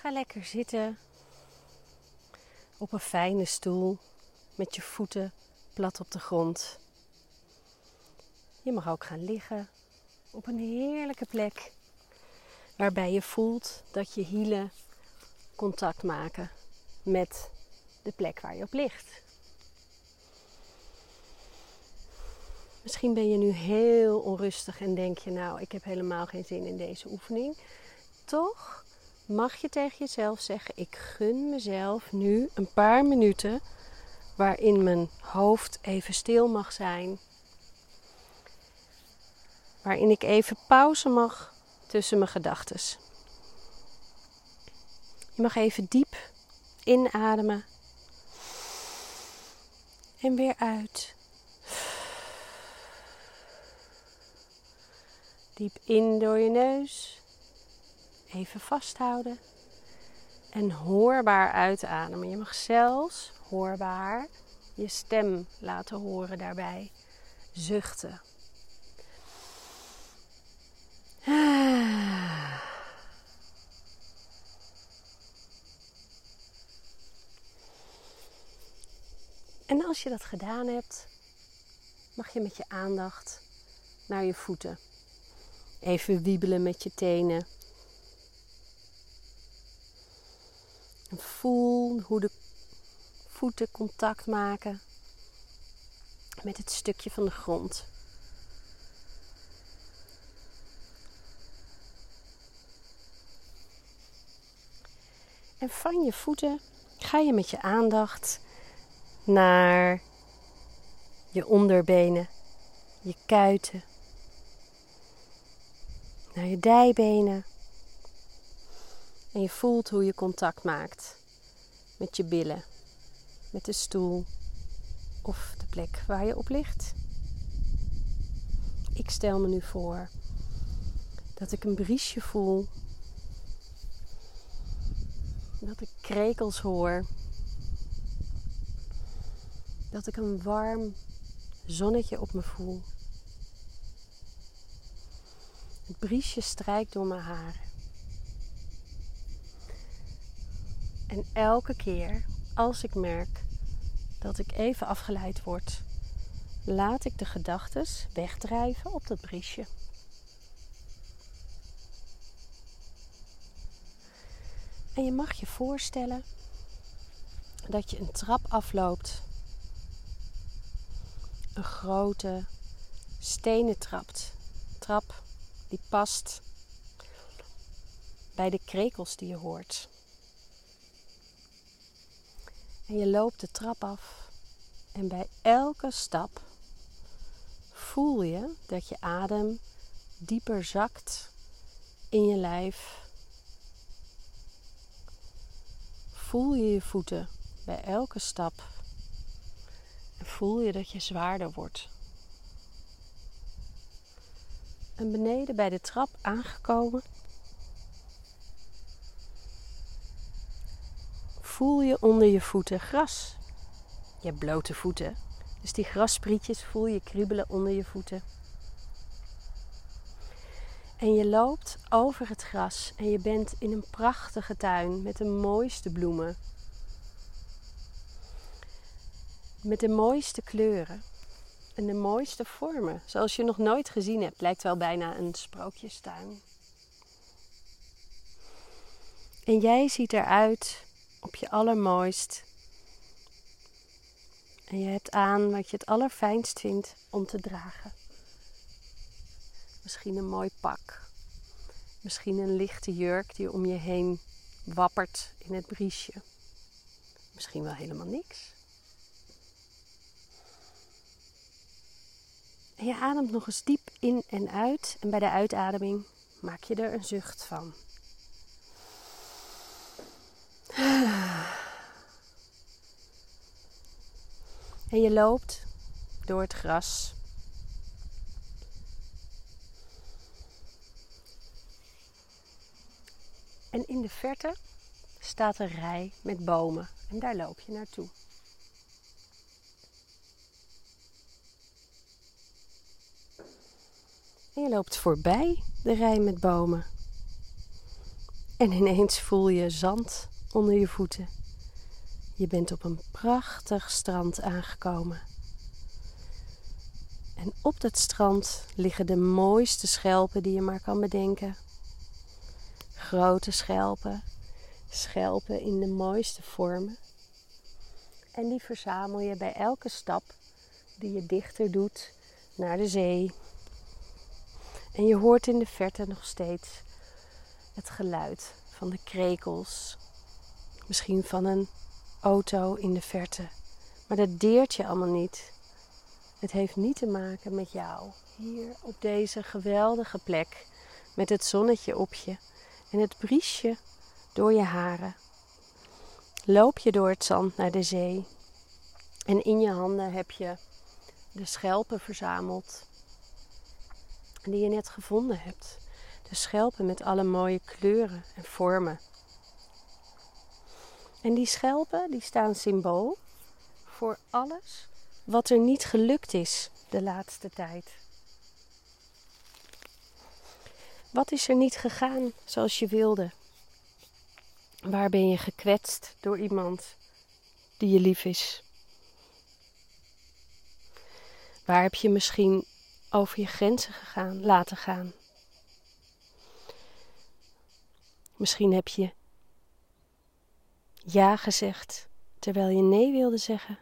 Ga lekker zitten op een fijne stoel met je voeten plat op de grond. Je mag ook gaan liggen op een heerlijke plek waarbij je voelt dat je hielen contact maken met de plek waar je op ligt. Misschien ben je nu heel onrustig en denk je, nou, ik heb helemaal geen zin in deze oefening. Toch mag je tegen jezelf zeggen: ik gun mezelf nu een paar minuten waarin mijn hoofd even stil mag zijn. Waarin ik even pauze mag tussen mijn gedachten. Je mag even diep inademen en weer uit. Diep in door je neus. Even vasthouden. En hoorbaar uitademen. Je mag zelfs hoorbaar je stem laten horen daarbij. Zuchten. En als je dat gedaan hebt, mag je met je aandacht naar je voeten. Even wiebelen met je tenen. En voel hoe de voeten contact maken met het stukje van de grond. En van je voeten ga je met je aandacht naar je onderbenen, je kuiten, naar je dijbenen. En je voelt hoe je contact maakt met je billen, met de stoel of de plek waar je op ligt. Ik stel me nu voor dat ik een briesje voel, dat ik krekels hoor, dat ik een warm zonnetje op me voel. Het briesje strijkt door mijn haren. En elke keer als ik merk dat ik even afgeleid word, laat ik de gedachten wegdrijven op dat briesje. En je mag je voorstellen dat je een trap afloopt. Een grote stenen trapt. trap die past bij de krekels die je hoort. En je loopt de trap af en bij elke stap voel je dat je adem dieper zakt in je lijf. Voel je je voeten bij elke stap en voel je dat je zwaarder wordt. En beneden bij de trap aangekomen, voel je onder je voeten gras. Je hebt blote voeten, dus die grassprietjes voel je kriebelen onder je voeten. En je loopt over het gras en je bent in een prachtige tuin met de mooiste bloemen. Met de mooiste kleuren en de mooiste vormen. Zoals je nog nooit gezien hebt. Lijkt wel bijna een sprookjestuin. En jij ziet eruit op je allermooist. En je hebt aan wat je het allerfijnst vindt om te dragen. Misschien een mooi pak. Misschien een lichte jurk die om je heen wappert in het briesje. Misschien wel helemaal niks. En je ademt nog eens diep in en uit. En bij de uitademing maak je er een zucht van. En je loopt door het gras. En in de verte staat een rij met bomen en daar loop je naartoe. En je loopt voorbij de rij met bomen. En ineens voel je zand onder je voeten. Je bent op een prachtig strand aangekomen. En op dat strand liggen de mooiste schelpen die je maar kan bedenken. Grote schelpen, schelpen in de mooiste vormen. En die verzamel je bij elke stap die je dichter doet naar de zee. En je hoort in de verte nog steeds het geluid van de krekels. Misschien van een auto in de verte. Maar dat deert je allemaal niet. Het heeft niet te maken met jou. Hier op deze geweldige plek. Met het zonnetje op je en het briesje door je haren. Loop je door het zand naar de zee. En in je handen heb je de schelpen verzameld. Die je net gevonden hebt. De schelpen met alle mooie kleuren en vormen. En die schelpen die staan symbool voor alles wat er niet gelukt is de laatste tijd. Wat is er niet gegaan zoals je wilde? Waar ben je gekwetst door iemand die je lief is? Waar heb je misschien over je grenzen gegaan, laten gaan? Misschien heb je ja gezegd terwijl je nee wilde zeggen.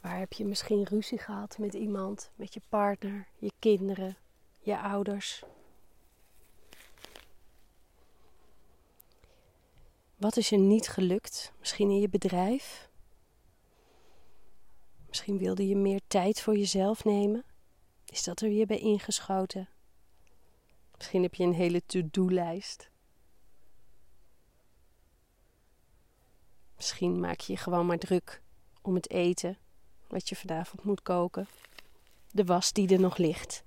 Waar heb je misschien ruzie gehad met iemand, met je partner, je kinderen, je ouders? Wat is er niet gelukt? Misschien in je bedrijf? Misschien wilde je meer tijd voor jezelf nemen? Is dat er weer bij ingeschoten? Misschien heb je een hele to-do-lijst. Misschien maak je je gewoon maar druk om het eten wat je vanavond moet koken. De was die er nog ligt.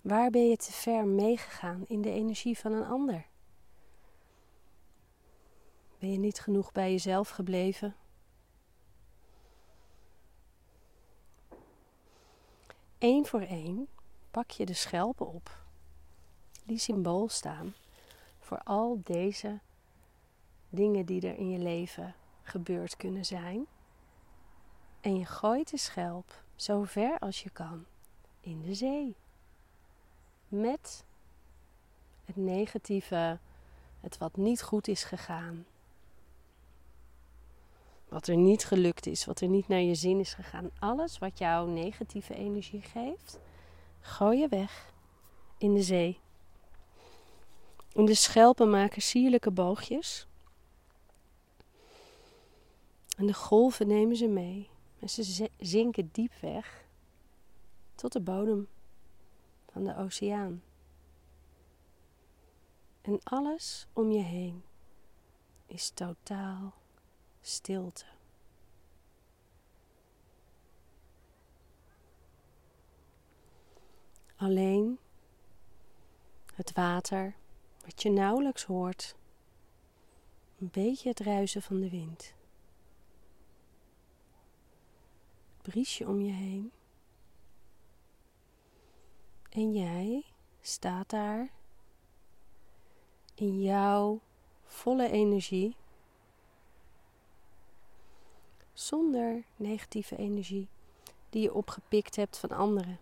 Waar ben je te ver meegegaan in de energie van een ander? Ben je niet genoeg bij jezelf gebleven? Eén voor één pak je de schelpen op, die symbool staan voor al deze dingen die er in je leven gebeurd kunnen zijn. En je gooit de schelp zo ver als je kan in de zee. Met het negatieve, het wat niet goed is gegaan. Wat er niet gelukt is, wat er niet naar je zin is gegaan. Alles wat jou negatieve energie geeft, gooi je weg in de zee. En de schelpen maken sierlijke boogjes en de golven nemen ze mee. En ze zinken diep weg tot de bodem van de oceaan. En alles om je heen is totaal stilte. Alleen het water, wat je nauwelijks hoort, een beetje het ruisen van de wind. briesje om je heen. En jij staat daar in jouw volle energie, zonder negatieve energie die je opgepikt hebt van anderen.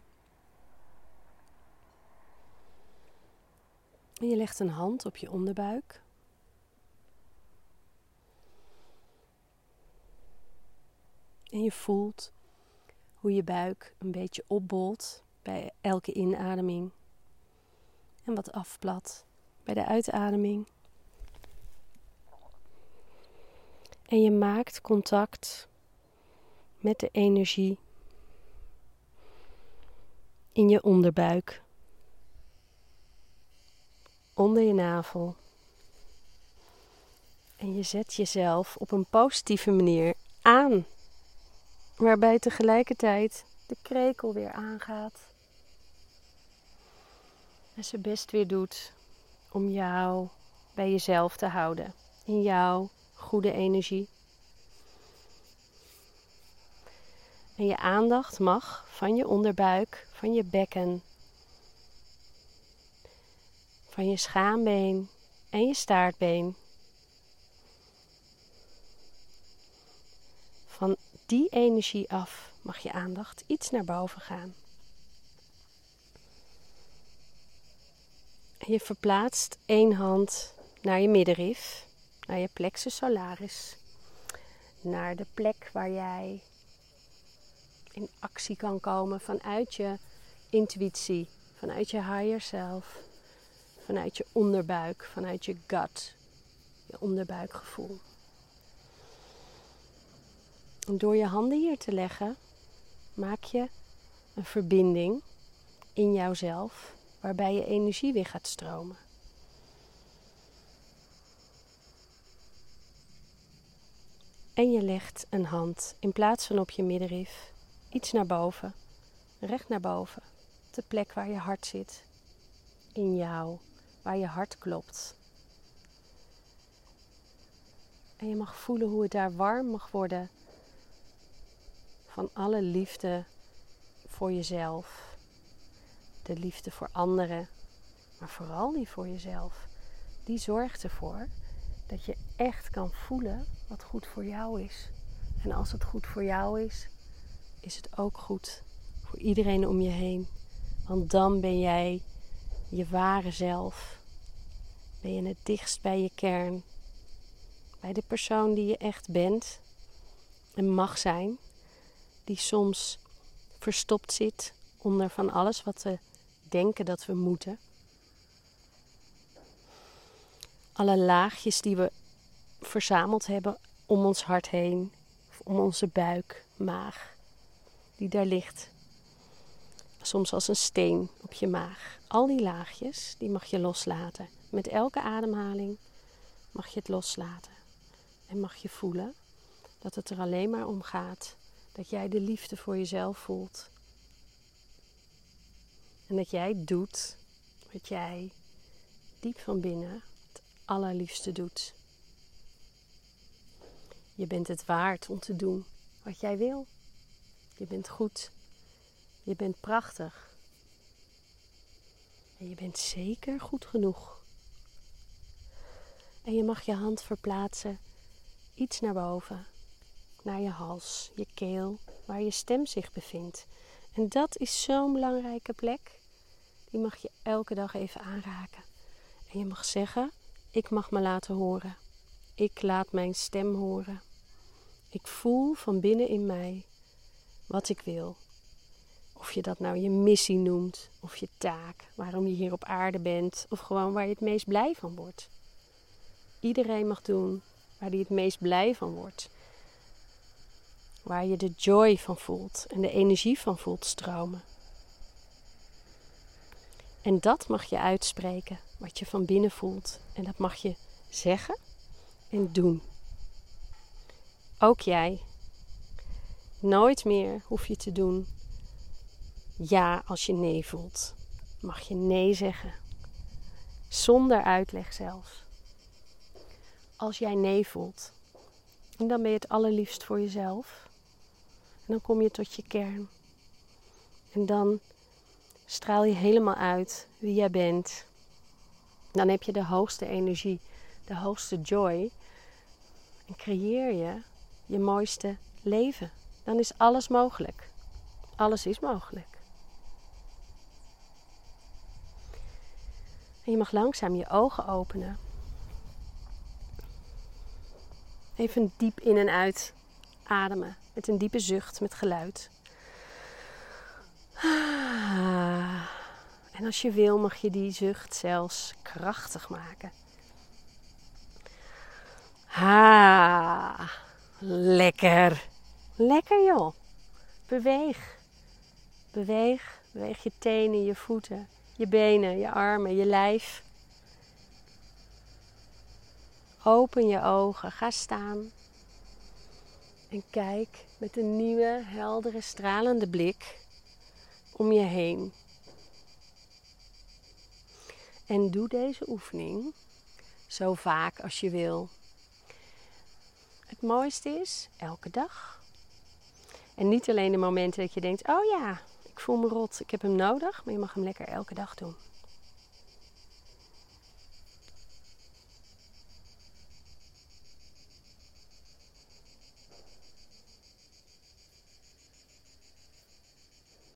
En je legt een hand op je onderbuik. En je voelt hoe je buik een beetje opbolt bij elke inademing en wat afplat bij de uitademing. En je maakt contact met de energie in je onderbuik, onder je navel. En je zet jezelf op een positieve manier aan waarbij tegelijkertijd de krekel weer aangaat. En ze best weer doet om jou bij jezelf te houden. In jouw goede energie. En je aandacht mag van je onderbuik, van je bekken, van je schaambeen en je staartbeen. Van die energie af mag je aandacht iets naar boven gaan. Je verplaatst één hand naar je middenrif, naar je plexus solaris, naar de plek waar jij in actie kan komen vanuit je intuïtie, vanuit je higher self, vanuit je onderbuik, vanuit je gut, je onderbuikgevoel. En door je handen hier te leggen, maak je een verbinding in jouzelf waarbij je energie weer gaat stromen. En je legt een hand in plaats van op je middenrif iets naar boven, recht naar boven, de plek waar je hart zit, in jou, waar je hart klopt. En je mag voelen hoe het daar warm mag worden van alle liefde voor jezelf, de liefde voor anderen, maar vooral die voor jezelf. Die zorgt ervoor dat je echt kan voelen wat goed voor jou is. En als het goed voor jou is, is het ook goed voor iedereen om je heen. Want dan ben jij je ware zelf. Ben je het dichtst bij je kern. Bij de persoon die je echt bent en mag zijn. Die soms verstopt zit onder van alles wat we denken dat we moeten. Alle laagjes die we verzameld hebben om ons hart heen, om onze buik, maag die daar ligt. Soms als een steen op je maag. Al die laagjes, die mag je loslaten. Met elke ademhaling mag je het loslaten. En mag je voelen dat het er alleen maar om gaat dat jij de liefde voor jezelf voelt. En dat jij doet wat jij diep van binnen allerliefste doet. Je bent het waard om te doen wat jij wil. Je bent goed. Je bent prachtig. En je bent zeker goed genoeg. En je mag je hand verplaatsen iets naar boven, naar je hals, je keel, waar je stem zich bevindt. En dat is zo'n belangrijke plek. Die mag je elke dag even aanraken. En je mag zeggen: Ik mag me laten horen. Ik laat mijn stem horen. Ik voel van binnen in mij wat ik wil. Of je dat nou je missie noemt, of je taak, waarom je hier op aarde bent, of gewoon waar je het meest blij van wordt. Iedereen mag doen waar hij het meest blij van wordt. Waar je de joy van voelt en de energie van voelt stromen. En dat mag je uitspreken, wat je van binnen voelt. En dat mag je zeggen en doen. Ook jij Nooit meer hoef je te doen ja als je nee voelt. Mag je nee zeggen. Zonder uitleg zelfs. Als jij nee voelt. En dan ben je het allerliefst voor jezelf. En dan kom je tot je kern. En dan straal je helemaal uit wie jij bent. Dan heb je de hoogste energie, de hoogste joy. En creëer je je mooiste leven dan is alles mogelijk. Alles is mogelijk. En je mag langzaam je ogen openen. Even diep in en uit ademen. Met een diepe zucht, met geluid. En als je wil, mag je die zucht zelfs krachtig maken. Ha, lekker. Lekker joh. Beweeg. Beweeg. Beweeg je tenen, je voeten, je benen, je armen, je lijf. Open je ogen. Ga staan. En kijk met een nieuwe, heldere, stralende blik om je heen. En doe deze oefening zo vaak als je wil. Het mooiste is elke dag En niet alleen de momenten dat je denkt: oh ja, ik voel me rot, ik heb hem nodig, maar je mag hem lekker elke dag doen.